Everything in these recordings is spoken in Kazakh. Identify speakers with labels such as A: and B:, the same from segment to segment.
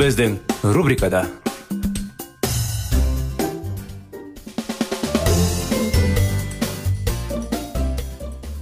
A: Біздің рубрикада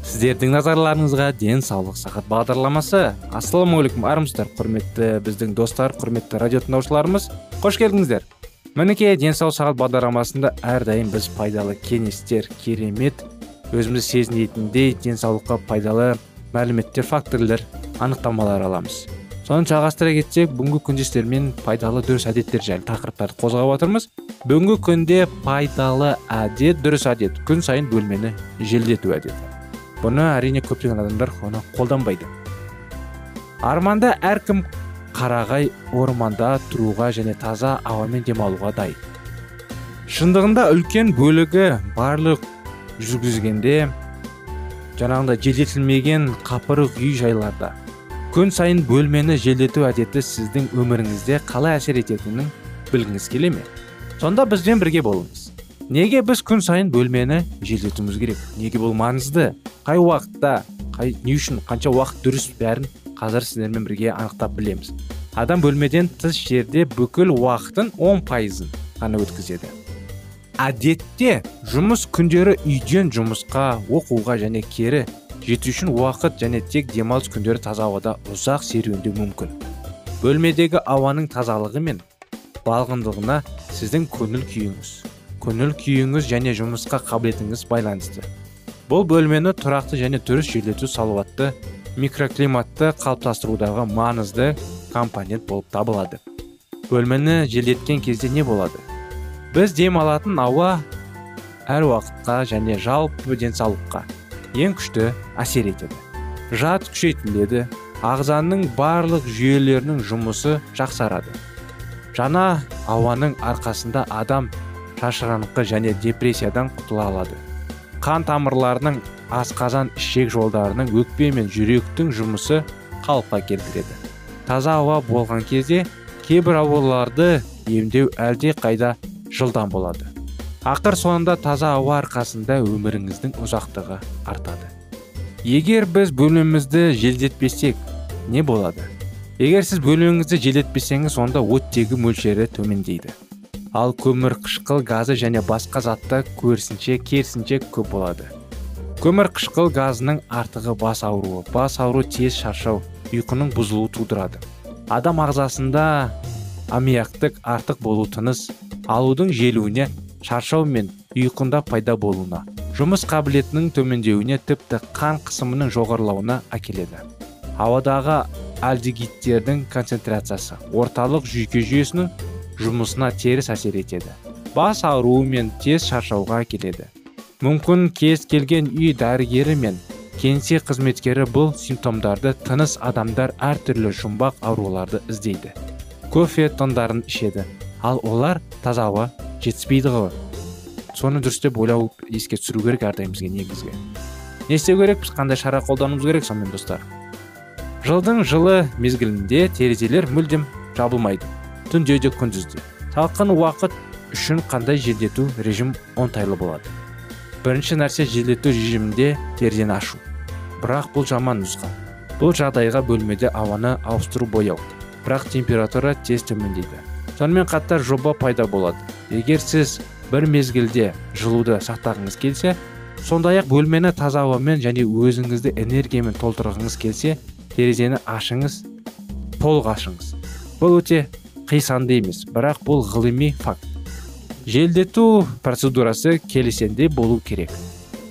A: сіздердің назарларыңызға денсаулық сағат бағдарламасы. Ассалаумағалейкум армысыздар құрметті біздің достар құрметті радио тыңдаушыларымыз. Қош келдіңіздер. Мінекей денсаулық сағат бағдарламасында әрдайым біз пайдалы кеңестер керемет өзімізді сезінетіндей денсаулыққа пайдалы мәліметтер факторлар анықтамалар аламыз. Соны жалғастыра кетсек бүгінгі күнде сіздермен пайдалы дұрыс әдеттер жайлы тақырыптарды қозғап отырмыз. Бүгінгі күнде пайдалы әдет дұрыс әдет. Күн сайын бөлмені желдету әдеті. Бұны әрине көптеген адамдар оны қолданбайды. Арманда әркім қарағай орманда тұруға және таза ауамен демалуға дайын. Шындығында үлкен бөлігі барлық жүргізгенде жаңағындай желдетілмеген қапырық үй жайларда. Күн сайын бөлмені желдету әдеті сіздің өміріңізде қалай әсер ететінін білгіңіз келе ме? Сонда бізбен бірге болыңыз. Неге біз күн сайын бөлмені желдетуіміз керек? Неге бұл маңызды қай уақытта қай не үшін қанша уақыт дұрыс бәрін қазір сіздермен бірге анықтап білеміз. Адам бөлмеден тыс жерде бүкіл уақытын 10 пайызын ғана өткізеді. Әдетте жұмыс күндері үйден жұмысқа оқуға және кері жету үшін уақыт және тек демалыс күндері таза ауада ұзақ серуендеу мүмкін. Бөлмедегі ауаның тазалығы мен балғындығына сіздің көңіл күйіңіз көңіл күйіңіз және жұмысқа қабілетіңіз байланысты. Бұл бөлмені тұрақты және дұрыс желдету салауатты микроклиматты қалыптастырудағы маңызды компонент болып табылады. Бөлмені желдеткен кезде не болады? Біз демалатын ауа әр уақытқа және жалпы денсаулыққа. Ең күшті әсер етеді. Жад күшейтіледі ағзаның барлық жүйелерінің жұмысы жақсарады. Жаңа ауаның арқасында адам шашыраңқы және депрессиядан құтыла алады. Қан тамырларының асқазан ішек жолдарының өкпе мен жүректің жұмысы қалыпқа келтіреді. Таза ауа болған кезде кейбір ауруларды емдеу әлде қайда жылдам болады. Ақыр соңында таза ауа арқасында өміріңіздің ұзақтығы артады. Егер біз бөлмемізді желдетпесек не болады? Егер сіз бөлмеңізді желдетпесеңіз онда оттегі мөлшері төмендейді. Ал көмір қышқыл газы және басқа затта көрсінше керісінше көп болады. Көмір қышқыл газының артығы бас ауруы бас ауру тез шаршау ұйқының бұзылуы тудырады. Адам ағзасында аммиактық артық болу тыныс алудың желуіне шаршау мен ұйқында пайда болуына жұмыс қабілетінің төмендеуіне тіпті қан қысымының жоғарылауына әкеледі. Ауадағы альдегидтердің концентрациясы орталық жүйке жүйесінің жұмысына теріс әсер етеді. Бас ауруы мен тез шаршауға әкеледі. Мүмкін кез келген үй дәрігері мен кеңсе қызметкері бұл симптомдарды тыныс адамдар әртүрлі жұмбақ ауруларды іздейді. Кофе тондарын ішеді. Ал олар таза ауа жетіспейді ғой. Соны дұрыстап ойлау еске түсіру керек әрдайым бізге негізгі. Не істеу керек? Біз қандай шара қолдануымыз керек сонымен достар? Жылдың жылы мезгілінде терезелер мүлдем жабылмайды. Түнде де күндіз де. Салқын уақыт үшін қандай желдету режим оңтайлы болады? Бірінші нәрсе желдету режимінде терезені ашу. Бірақ бұл жаман нұсқа. Бұл жағдайға бөлмеде ауаны ауыстыру бояу. Бірақ температура тез төмендейді. Сонымен қатар жоба пайда болады. Егер сіз бір мезгілде жылуды сақтағыңыз келсе сондай ақ бөлмені таза ауамен және өзіңізді энергиямен толтырғыңыз келсе терезені ашыңыз толық ашыңыз. Бұл өте қисанды емес бірақ бұл ғылыми факт. Желдету процедурасы келесендей болу керек.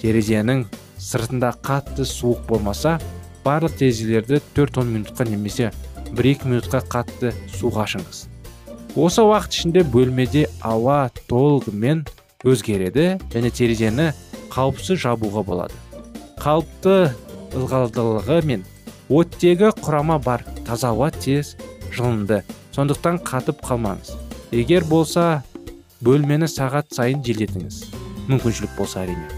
A: Терезенің сыртында қатты суық болмаса барлық терезелерді 4-10 минутқа немесе 1-2 минутқа қатты суға ашыңыз. Осы уақыт ішінде бөлмеде ауа толығымен өзгереді және терезені қауіпсіз жабуға болады. Қалыпты ылғалдылығы мен оттегі құрама бар таза ауа тез жылынды. Сондықтан қатып қалмаңыз. Егер болса бөлмені сағат сайын желдетіңіз. Мүмкіншілік болса әрине.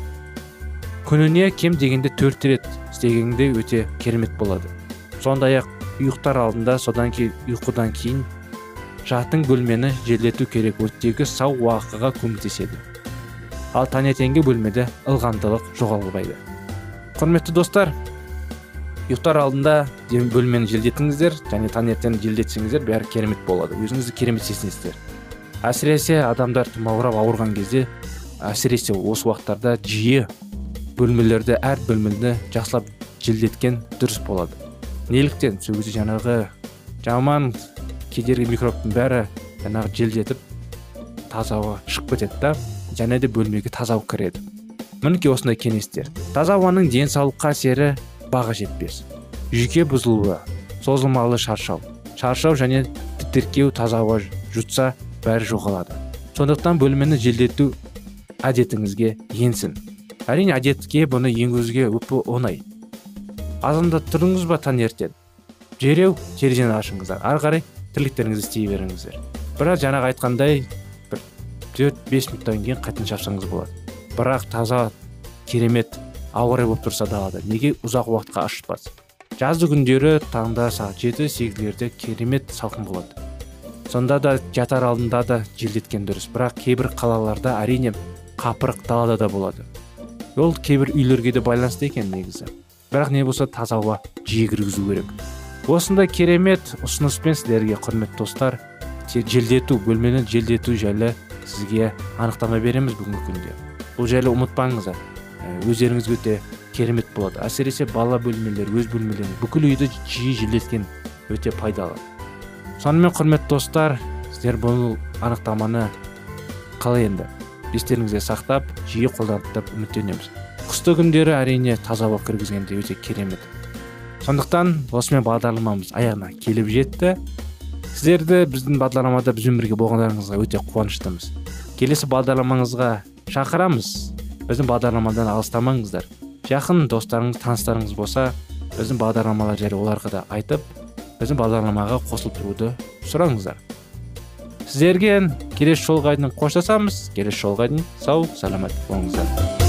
A: Күніне кем дегенде төрт рет істегенде өте керемет болады. Сондай ақ ұйықтар алдында содан кейін ұйқыдан кейін жатын бөлмені желдету керек оттегі сау уақыға көмектеседі. Ал таңертеңгі бөлмеде ылғалдылық жоғалбайды. Құрметті достар ұйықтар алдында бөлмені желдетіңіздер және таңертең желдетсеңіздер бәрі керемет болады. Өзіңізді керемет сезінесіздер. Әсіресе адамдар тұмаурап ауырған кезде әсіресе осы уақыттарда жиі бөлмелерді әр бөлмені жақсылап желдеткен дұрыс болады. Неліктен? Сол кезде жаңағы жаман кедергі микробтың бәрі жаңағы желдетіп таза ауа шығып кетеді да және де бөлмеге таза ауа кіреді. Мінекей осындай кеңестер. Таза ауаның денсаулыққа әсері баға жетпес. Жүйке бұзылуы созылмалы шаршау шаршау және тітіркеу таза ауа жұтса бәрі жоғалады. Сондықтан бөлмені желдету әдетіңізге енсін. Әрине әдетке бұны енгізуге өпі оңай. Азанда тұрыңыз ба таңертең? Дереу терезені ашыңыздар. Ары қарай тірліктеріңізді істей беріңіздер. Бірақ жаңағы айтқандай бір төрт бес минуттан кейін қайтадан шаршаңыз болады. Бірақ таза керемет ауа райы болып тұрса далада неге ұзақ уақытқа ашпас жазды күндері таңда сағат жеті сегіздерде керемет салқын болады. Сонда да жатар алдында да желдеткен дұрыс. Бірақ кейбір қалаларда әрине қапырық далада да болады. Ол кейбір үйлерге де байланысты екен негізі. Бірақ не болса таза ауа жиі кіргізу керек. Осындай керемет ұсыныспен сіздерге құрметті достар желдету бөлмені желдету жайлы сізге анықтама береміз бүгінгі күнде. Бұл жайлы ұмытпаңыздар. Өздеріңізге өте керемет болады. Әсіресе бала бөлмелер өз бөлмелеріңіз бүкіл үйді жиі желдеткен өте пайдалы. Сонымен құрметті достар сіздер бұл анықтаманы қалай енді естеріңізде сақтап жиі қолданып деп үміттенеміз қысты күндері әрине таза ауа кіргізгенде өте керемет. Сондықтан осымен бағдарламамыз аяғына келіп жетті. Сіздерді біздің бағдарламада бізбен бірге болғандарыңызға өте қуаныштымыз. Келесі бағдарламаңызға шақырамыз. Біздің бағдарламадан алыстамаңыздар. Жақын достарыңыз таныстарыңыз болса біздің бағдарламалар жайлы оларға да айтып біздің бағдарламаға қосылып тұруды сұраңыздар. Сіздерге келесі жолға дейін қоштасамыз. Келесі жолға дейін сау саламат болыңыздар.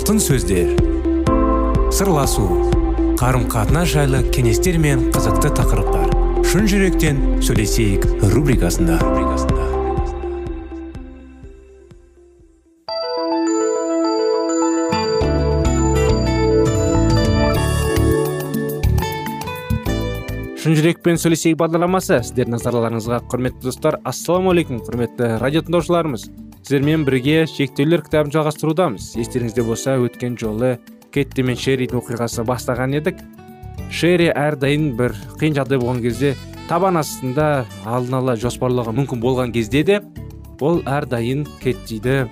B: Алтын сөздер. Сырласу қарым қатынас жайлы кеңестер мен қызықты тақырыптар. Шын жүректен сөйлесейік рубрикасында.
A: Шын жүрекпен сөйлесейік бағдарламасы. Сіздердің назарларыңызға құрметті достар. Ассалаумағалейкум құрметті радио тыңдаушыларымыз сіздермен бірге шектеулер кітабын жалғастырудамыз. Естеріңізде болса өткен жолы кетти мен шерридің оқиғасы бастаған едік. Шерри әрдайым бір қиын жағдай болған кезде табан астында алдын ала жоспарлауға мүмкін болған кезде де ол әрдайым кеттиді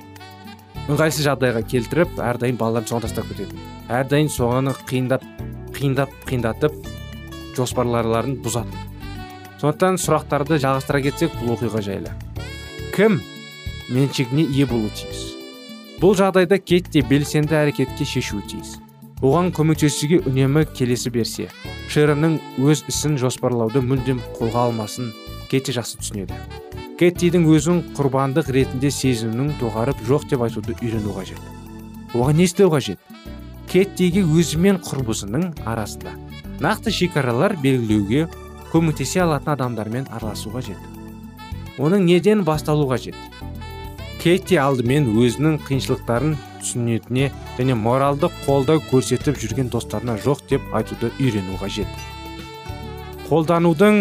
A: ыңғайсыз жағдайға келтіріп әрдайым балаларын соған тастап кететін әрдайым соғаны қиындап қиындап қиындатып жоспарларларын бұзады. Сондықтан сұрақтарды жалғастыра кетсек бұл оқиға жайлы. Кім меншігіне ие болуы тиіс. Бұл жағдайда кетти белсенді әрекетке шешуі тиіс. Оған көмектесуге үнемі келесі берсе шеронның өз ісін жоспарлауды мүлдем қолға алмасын кетти жақсы түсінеді. Кеттидің өзін құрбандық ретінде сезімнің доғарып жоқ деп айтуды үйрену қажет. Оған не істеу қажет? Кеттиге өзі мен құрбысының арасында нақты шекаралар белгілеуге көмектесе алатын адамдармен араласу қажет. Оның неден басталу қажет? Кетти алдымен өзінің қиыншылықтарын түсінетіне және моралдық қолдау көрсетіп жүрген достарына жоқ деп айтуды үйрену қажет. Қолданудың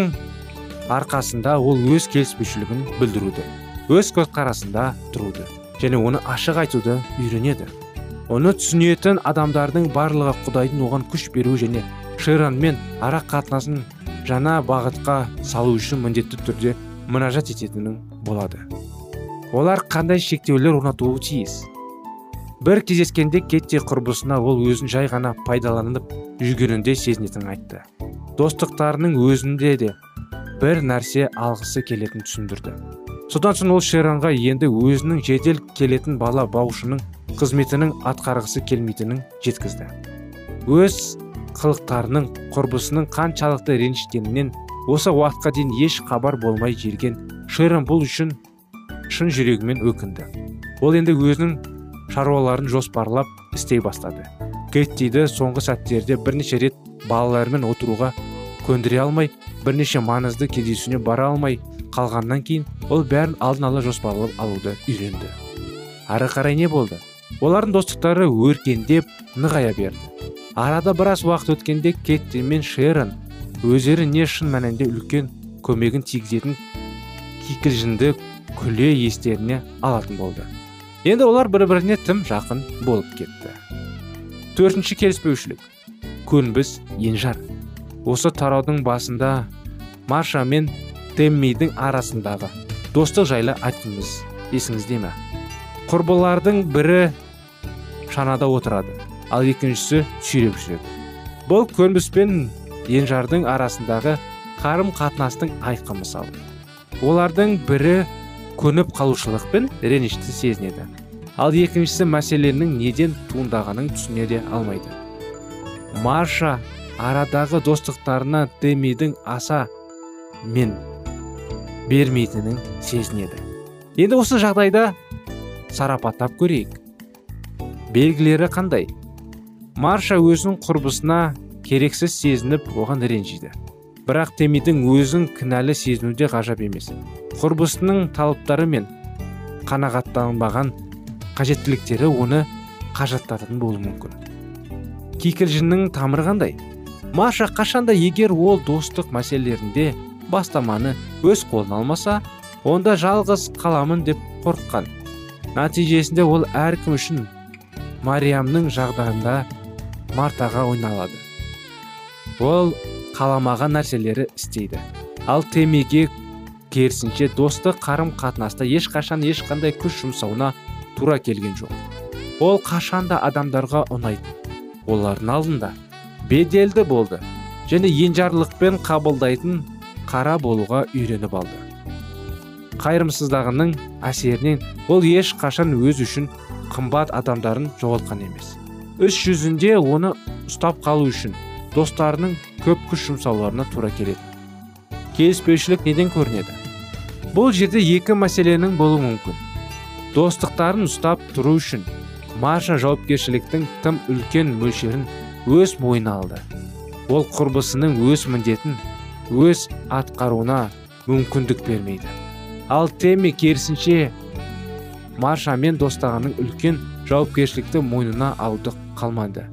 A: арқасында ол өз келіспеушілігін білдіруді өз көзқарасында тұруды және оны ашық айтуды үйренеді. Оны түсінетін адамдардың барлығы құдайдың оған күш беру және шеронмен ара қатынасын жаңа бағытқа салу үшін міндетті түрде мұнажат ететінің болады. Олар қандай шектеулер орнатуы тиіс? Бір кездескенде кетти құрбысына ол өзін жай ғана пайдаланып жүргенінде сезінетінін айтты. Достықтарының өзінде де бір нәрсе алғысы келетінін түсіндірді. Содан соң ол шеронға енді өзінің жедел келетін бала баушының қызметінің атқарғысы келмейтінін жеткізді. Өз қылықтарының құрбысының қаншалықты ренжіткенінен осы уақытқа дейін еш хабар болмай жүрген шерон бұл үшін шын жүрегімен өкінді. Ол енді өзінің шаруаларын жоспарлап істей бастады. Кеттиді соңғы сәттерде бірнеше рет балаларымен отыруға көндіре алмай бірнеше маңызды кездесуіне бара алмай қалғаннан кейін ол бәрін алдын ала жоспарлап алуды үйренді. Ары қарай не болды? Олардың достықтары өркендеп нығая берді. Арада біраз уақыт өткенде кетти мен шерон өздері не шын мәнінде үлкен көмегін тигізетін кикілжіңді күле естеріне алатын болды. Енді олар бір біріне тым жақын болып кетті. Төртінші келіспеушілік. Көнбіс енжар. Осы тараудың басында марша мен теммидің арасындағы достық жайлы айттыңыз есіңізде ме құрбылардың бірі шанада отырады ал екіншісі сүйреп жүреді. Бұл көнбіс пен енжардың арасындағы қарым қатынастың айқын мысалы. Олардың бірі көніп қалушылық пен ренішті сезінеді. Ал екіншісі мәселенің неден туындағанын түсіне де алмайды. Марша арадағы достықтарына демидің аса мен бермейтінін сезінеді. Енді осы жағдайда сарапаттап көрейік. Белгілері қандай? Марша өзінің құрбысына керексіз сезініп оған ренжиді. Бірақ темидің өзін кінәлі сезіну де ғажап емес. Құрбысының талаптары мен қанағаттанбаған қажеттіліктері оны қажаттататын болуы мүмкін. Кикілжіңнің тамыры қандай? Марша қашанда егер ол достық мәселелерінде бастаманы өз қолына алмаса онда жалғыз қаламын деп қорыққан. Нәтижесінде ол әркім үшін мариямның жағдайында мартаға ойналады. Ол қаламаған нәрселері істейді. Ал темеге керісінше достық қарым қатынаста ешқашан ешқандай күш жұмсауына тура келген жоқ. Ол қашанда адамдарға ұнайтын. Олардың алдында беделді болды және енжарлықпен қабылдайтын қара болуға үйреніп алды. Қайырымсыздығының әсерінен ол ешқашан өз үшін қымбат адамдарын жоғалтқан емес. Іс жүзінде оны ұстап қалу үшін достарының көп күш жұмсауларына тура келеді келіспеушілік неден көрінеді? Бұл жерде екі мәселенің болуы мүмкін. Достықтарын ұстап тұру үшін марша жауапкершіліктің тым үлкен мөлшерін өз мойнына алды. Ол құрбысының өз міндетін өз атқаруына мүмкіндік бермейді. Ал теми керісінше маршамен достағының үлкен жауапкершілікті мойнына алуды қалмады.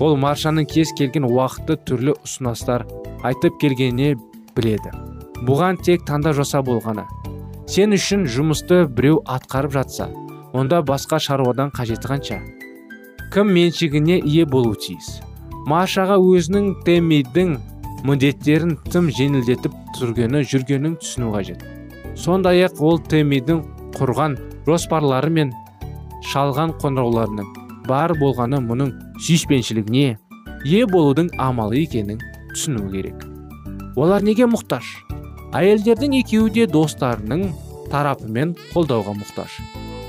A: Ол маршаның кез келген уақытты түрлі ұсыныстар айтып келгеніне біледі. Бұған тек таңдау жасау болғаны. Сен үшін жұмысты біреу атқарып жатса онда басқа шаруадан қажеті қанша? Кім меншігіне ие болуы тиіс? Маршаға өзінің темидің міндеттерін тым жеңілдетіп тұргені жүргенін түсіну қажет. Сондай ақ ол темидің құрған жоспарлары мен шалған қоңырауларының бар болғаны мұның сүйіспеншілігіне ие болудың амалы екенін түсіну керек. Олар неге мұқтаж? Әйелдердің екеуі де достарының тарапымен қолдауға мұқтаж.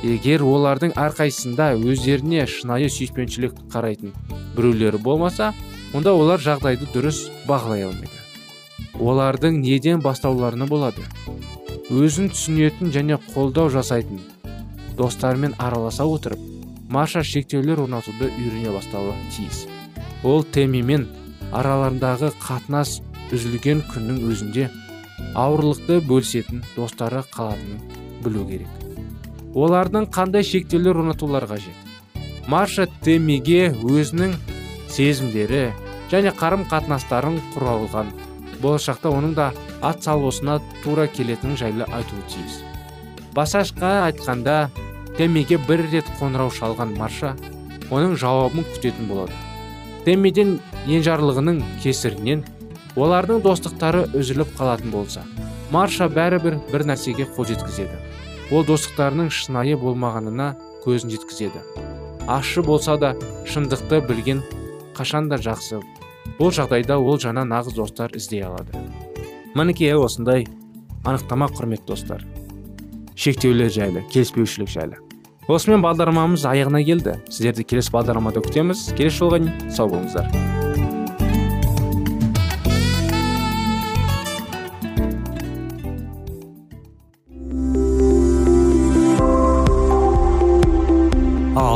A: Егер олардың әрқайсысында өздеріне шынайы сүйіспеншілік қарайтын біреулері болмаса онда олар жағдайды дұрыс бағалай алмайды. Олардың неден бастауларына болады. Өзін түсінетін және қолдау жасайтын достарымен араласа отырып марша шектеулер орнатуды үйрене бастауы тиіс. Ол темимен араларындағы қатынас үзілген күннің өзінде ауырлықты бөлісетін достары қалатынын білу керек. Олардың қандай шектеулер орнатулар қажет? Марша темиге өзінің сезімдері және қарым қатынастарын құралған. Болашақта оның да ат салысына тура келетінің жайлы айтуы тиіс. Басашқа айтқанда темиге бір рет қоңырау шалған марша оның жауабын күтетін болады. Темиден енжарлығының кесірінен олардың достықтары үзіліп қалатын болса марша бәрібір бір нәрсеге қол жеткізеді. Ол достықтарының шынайы болмағанына көзін жеткізеді. Ащы болса да шындықты білген қашанда жақсы. Бұл жағдайда ол жаңа нағыз достар іздей алады. Мінекей осындай анықтама құрметті достар. Шектеулер жайлы келіспеушілік жайлы. Осымен бағдарламамыз аяғына келді. Сіздерді келесі бағдарламада күтеміз. Келесі жолға дейін сау болыңыздар.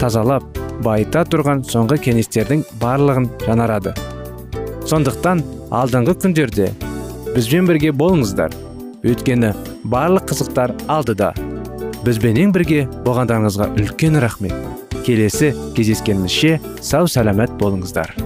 B: тазалап байыта тұрған соңғы кеңестердің барлығын жанарады. сондықтан алдыңғы күндерде бізбен бірге болыңыздар. Өйткені барлық қызықтар алдыда. Бізбенен бірге болғандарыңызға үлкен рахмет. Келесі кездескенімізше сау сәлемет болыңыздар.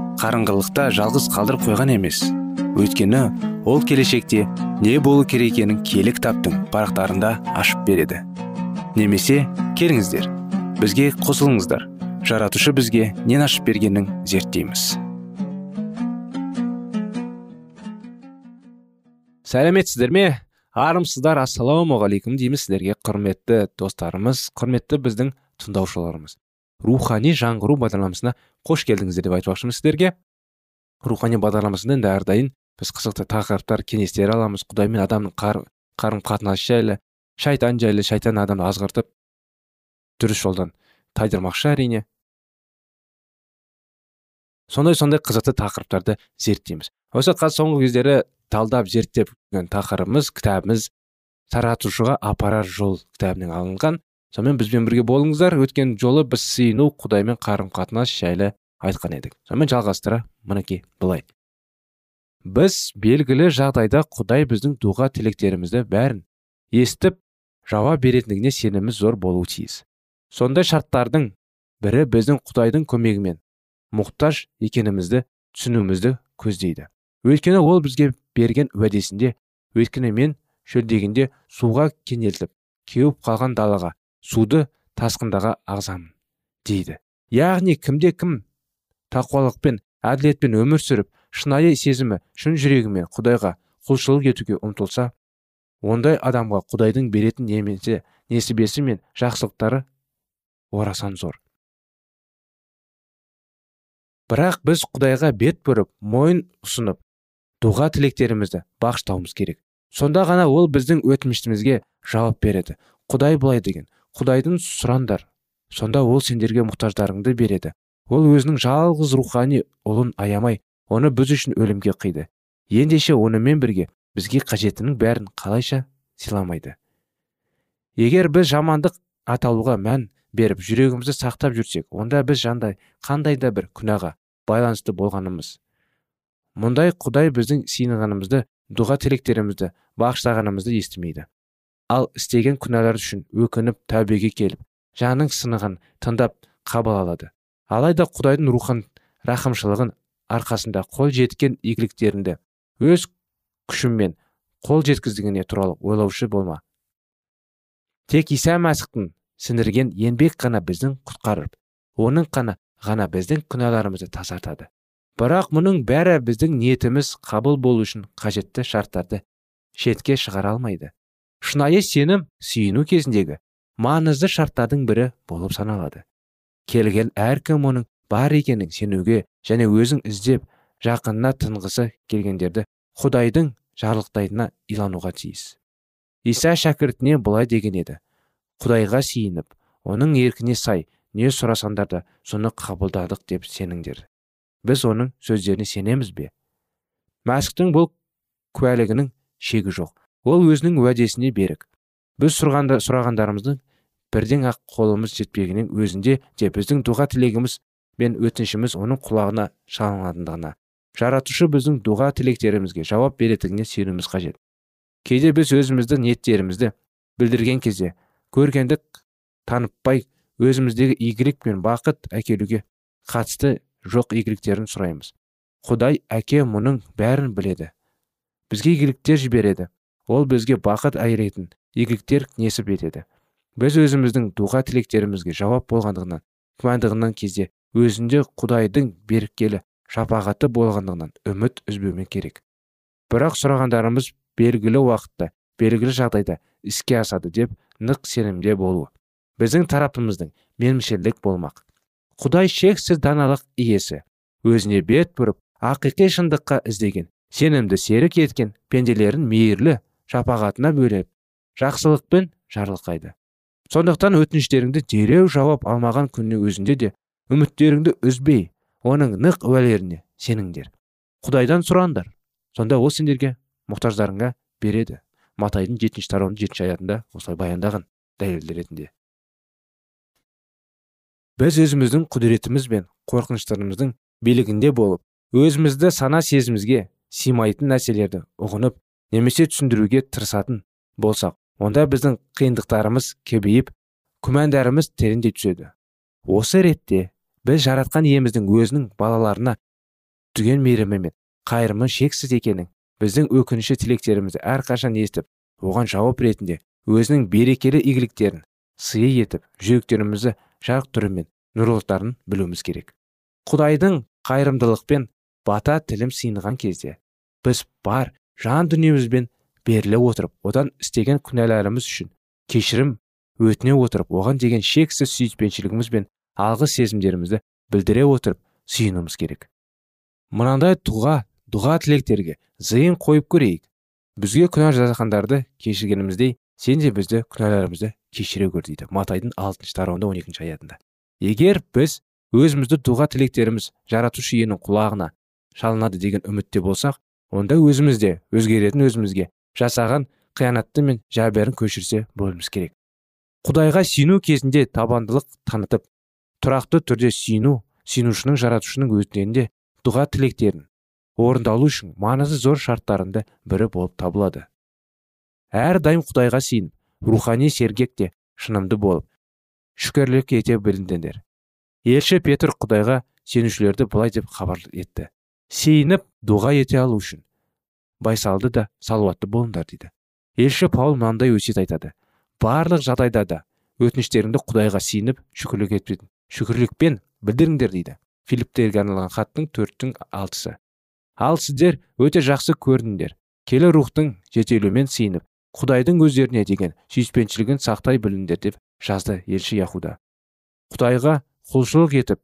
B: қарыңғылықта жалғыз қалдырып қойған емес. Өйткені ол келешекте не болу керек екенін киелі кітаптың парақтарында ашып береді. Немесе келіңіздер бізге қосылыңыздар. Жаратушы бізге нен ашып бергенін зерттейміз.
A: Сәлеметсіздер ме? Армысыздар ассалаумағалейкум дейміз сіздерге құрметті достарымыз құрметті біздің тыңдаушыларымыз. Рухани жаңғыру бағдарламасына қош келдіңіздер деп айтпақшымыз сіздерге рухани бағдарламасында енді әрдайым біз қызықты тақырыптар кеңестер аламыз құдай мен адамның қарым қатынасы жайлы
B: шайтан жайлы шайтан адамды азғыртып дұрыс жолдан тайдырмақшы әрине сондай сондай қызықты тақырыптарды зерттейміз осы соңғы кездері талдап зерттеп тақырыбымыз кітабымыз таратушыға апарар жол кітабынан алынған сонымен бізбен бірге болыңыздар. Өткен жолы біз сыйыну құдаймен қарым қатынас жайлы айтқан едік. Сонымен жалғастыра мінекей былай. Біз белгілі жағдайда құдай біздің дұға тілектерімізді бәрін естіп жауап беретіндігіне сеніміміз зор болуы тиіс. Сондай шарттардың бірі біздің құдайдың көмегімен мұқтаж екенімізді түсінуімізді көздейді. Өйткені ол бізге берген уәдесінде өйткені мен шөлдегенде суға кенелтіп кеуіп қалған далаға суды тасқындаға ағзамын дейді. Яғни кімде кім тақуалықпен әділетпен өмір сүріп шынайы сезімі шын жүрегімен құдайға құлшылық етуге ұмтылса ондай адамға құдайдың беретін немесе несібесі мен жақсылықтары орасан зор. Бірақ біз құдайға бет бұрып мойын ұсынып дұға тілектерімізді бағыштауымыз керек. Сонда ғана ол біздің өтінішімізге жауап береді. Құдай былай деген құдайдың сұраңдар сонда ол сендерге мұқтаждарыңды береді. Ол өзінің жалғыз рухани ұлын аямай оны біз үшін өлімге қиды. Ендеше онымен бірге бізге қажеттінің бәрін қалайша сыйламайды. Егер біз жамандық аталуға мән беріп жүрегімізді сақтап жүрсек онда біз жандай қандай да бір күнәға байланысты болғанымыз. Мұндай құдай біздің сыйынғанымызды дұға тілектерімізді бағыштағанымызды естімейді. Ал істеген күнәлар үшін өкініп тәубеге келіп жаның сынығын тыңдап қабыл алады. Алайда құдайдың рухын рақымшылығын арқасында қол жеткен игіліктеріңді өз күшіммен қол жеткіздігіне туралы ойлаушы болма. Тек иса мәсіхтің сіңірген еңбек қана біздің құтқарып оның қана ғана біздің күнәларымызды тазартады. Бірақ мұның бәрі біздің ниетіміз қабыл болу үшін қажетті шарттарды шетке шығара алмайды. Шынайы сенім сүйіну кезіндегі маңызды шарттардың бірі болып саналады. Келген әркім оның бар екенін сенуге және өзің іздеп жақынына тынғысы келгендерді құдайдың жарлықтайтынына илануға тиіс. Иса шәкіртіне былай деген еді. Құдайға сиініп оның еркіне сай не сұрасаңдар да соны қабылдадық деп сеніңдер. Біз оның сөздеріне сенеміз бе? Мәсіхтің бұл куәлігінің шегі жоқ. Ол өзінің уәдесіне берік. Біз сұрғанда, сұрағандарымыздың бірден ақ қолымыз жетпегеннің өзінде де біздің дұға тілегіміз бен өтінішіміз оның құлағына шалынатындығына жаратушы біздің дұға тілектерімізге жауап беретініне сенуіміз қажет. Кейде біз өзіміздің ниеттерімізді білдірген кезде көргендік танытпай өзіміздегі игілік пен бақыт әкелуге қатысты жоқ игіліктерін сұраймыз. Құдай әке мұның бәрін біледі. Бізге игіліктер жібереді. Ол бізге бақыт айыретін игіліктер несіп етеді. Біз өзіміздің дұға тілектерімізге жауап болғандығынан күмәндығынан кезде өзінде құдайдың беріккелі шапағаты болғандығынан үміт үзбеумен керек. Бірақ сұрағандарымыз белгілі уақытта белгілі жағдайда іске асады деп нық сенімде болу біздің тарапымыздың менмішерлік болмақ. Құдай шексіз даналық иесі өзіне бет бұрып ақиқи шындыққа іздеген сенімді серік еткен пенделерін мейірлі шапағатына бөлеп жақсылықпен жарлықайды сондықтан өтініштеріңді дереу жауап алмаған күннің өзінде де үміттеріңді үзбей оның нық уәлеріне сеніңдер. Құдайдан сұраңдар сонда ол сендерге мұқтаждарыңа береді. Матайдың жетінші тарауының жетінші аятында осылай баяндаған дәлел ретінде. Біз өзіміздің құдіретіміз бен қорқыныштарымыздың билігінде болып өзімізді сана сезімізге сыймайтын нәрселерді ұғынып немесе түсіндіруге тырысатын болсақ онда біздің қиындықтарымыз көбейіп күмәндарымыз тереңдей түседі. Осы ретте біз жаратқан иеміздің өзінің балаларына түген мейірімі мен қайырымы шексіз екенін біздің өкініші тілектерімізді әрқашан естіп оған жауап ретінде өзінің берекелі игіліктерін сыйы етіп жүректерімізді жарық түрімен білуіміз керек. Құдайдың қайырымдылықпен бата тілім сыйынған кезде біз бар жан дүниемізбен беріле отырып одан істеген күнәларымыз үшін кешірім өтіне отырып оған деген шексіз сүйіспеншілігіміз бен алғыс сезімдерімізді білдіре отырып сүйінуіміз керек. Мынандай тұға дұға тілектерге зейін қойып көрейік. Бізге күнә жазғандарды кешіргеніміздей сен де бізді күнәларымызды кешіре көр дейді. Матайдың алтыншы тарауында он екінші аятында. Егер біз өзімізді дұға тілектеріміз жаратушы иенің құлағына шалынады деген үмітте болсақ онда өзімізде өзгеретін өзімізге жасаған қиянатты мен жәберін көшірсе болуымыз керек. Құдайға сену кезінде табандылық танытып тұрақты түрде сену сенушінің жаратушының өтінінде дұға тілектерін орындалу үшін маңызы зор шарттарында бірі болып табылады. Әрдайым құдайға сеніп рухани сергек шынымды болып шүкірлік ете біліңдер елші петр құдайға сенушілерді былай деп хабар етті. Сейініп дұға ете алу үшін. Байсалды да салауатты болыңдар дейді елші паул мынандай өсиет айтады. Барлық жағдайда да өтініштеріңді құдайға сиініп шүкірлік етпен шүкірлікпен білдіріңдер дейді филипптерге арналған хаттың төрттің алтысы. Ал сіздер өте жақсы көрдіңдер. Келі рухтың жетелеуімен сиініп құдайдың өздеріне деген сүйіспеншілігін сақтай біліңдер деп жазды елші яхуда. Құдайға құлшылық етіп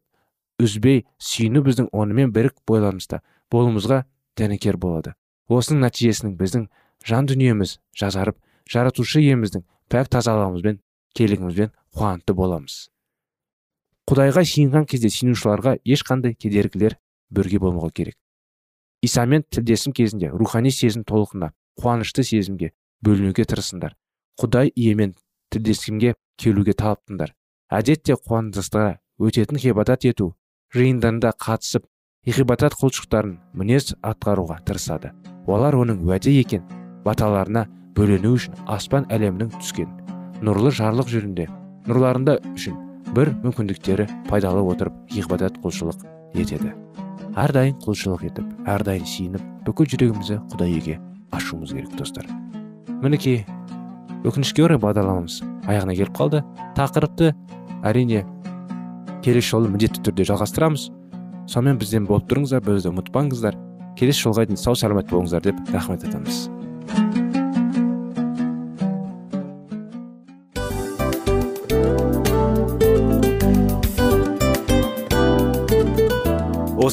B: үзбей сүйіну біздің онымен бірік бойларымызда болуымызға дәнекер болады. Осының нәтижесінің біздің жан дүниеміз жазарып жаратушы иеміздің пәк тазалығымызбен келігімізбен қуанты боламыз. Құдайға сиынған кезде сенушыларға ешқандай кедергілер бірге болмауы керек. Исамен тілдесім кезінде рухани сезім толқынына қуанышты сезімге бөлінуге тырысыңдар. Құдай иемен тілдескімге келуге талаптыңдар. Әдетте қуандыстыға өтетін ғибадат ету жиындарында қатысып ғибадат құлшылықтарын мінез атқаруға тырысады. Олар оның уәде екен баталарына бөлену үшін аспан әлемінің түскен нұрлы жарлық жүрінде нұрларында үшін бір мүмкіндіктері пайдалы отырып ғибадат құлшылық етеді. Әрдайым құлшылық етіп әрдайым сиініп бүкіл жүрегімізді құдай еге ашуымыз керек достар. Мінекей өкінішке орай бағдарламамыз аяғына келіп қалды. Тақырыпты әрине келесі жолы міндетті түрде жалғастырамыз. Сонымен бізден болып тұрыңыздар бізді ұмытпаңыздар. Келесі жолға дейін сау саламат болыңыздар деп рахмет айтамыз.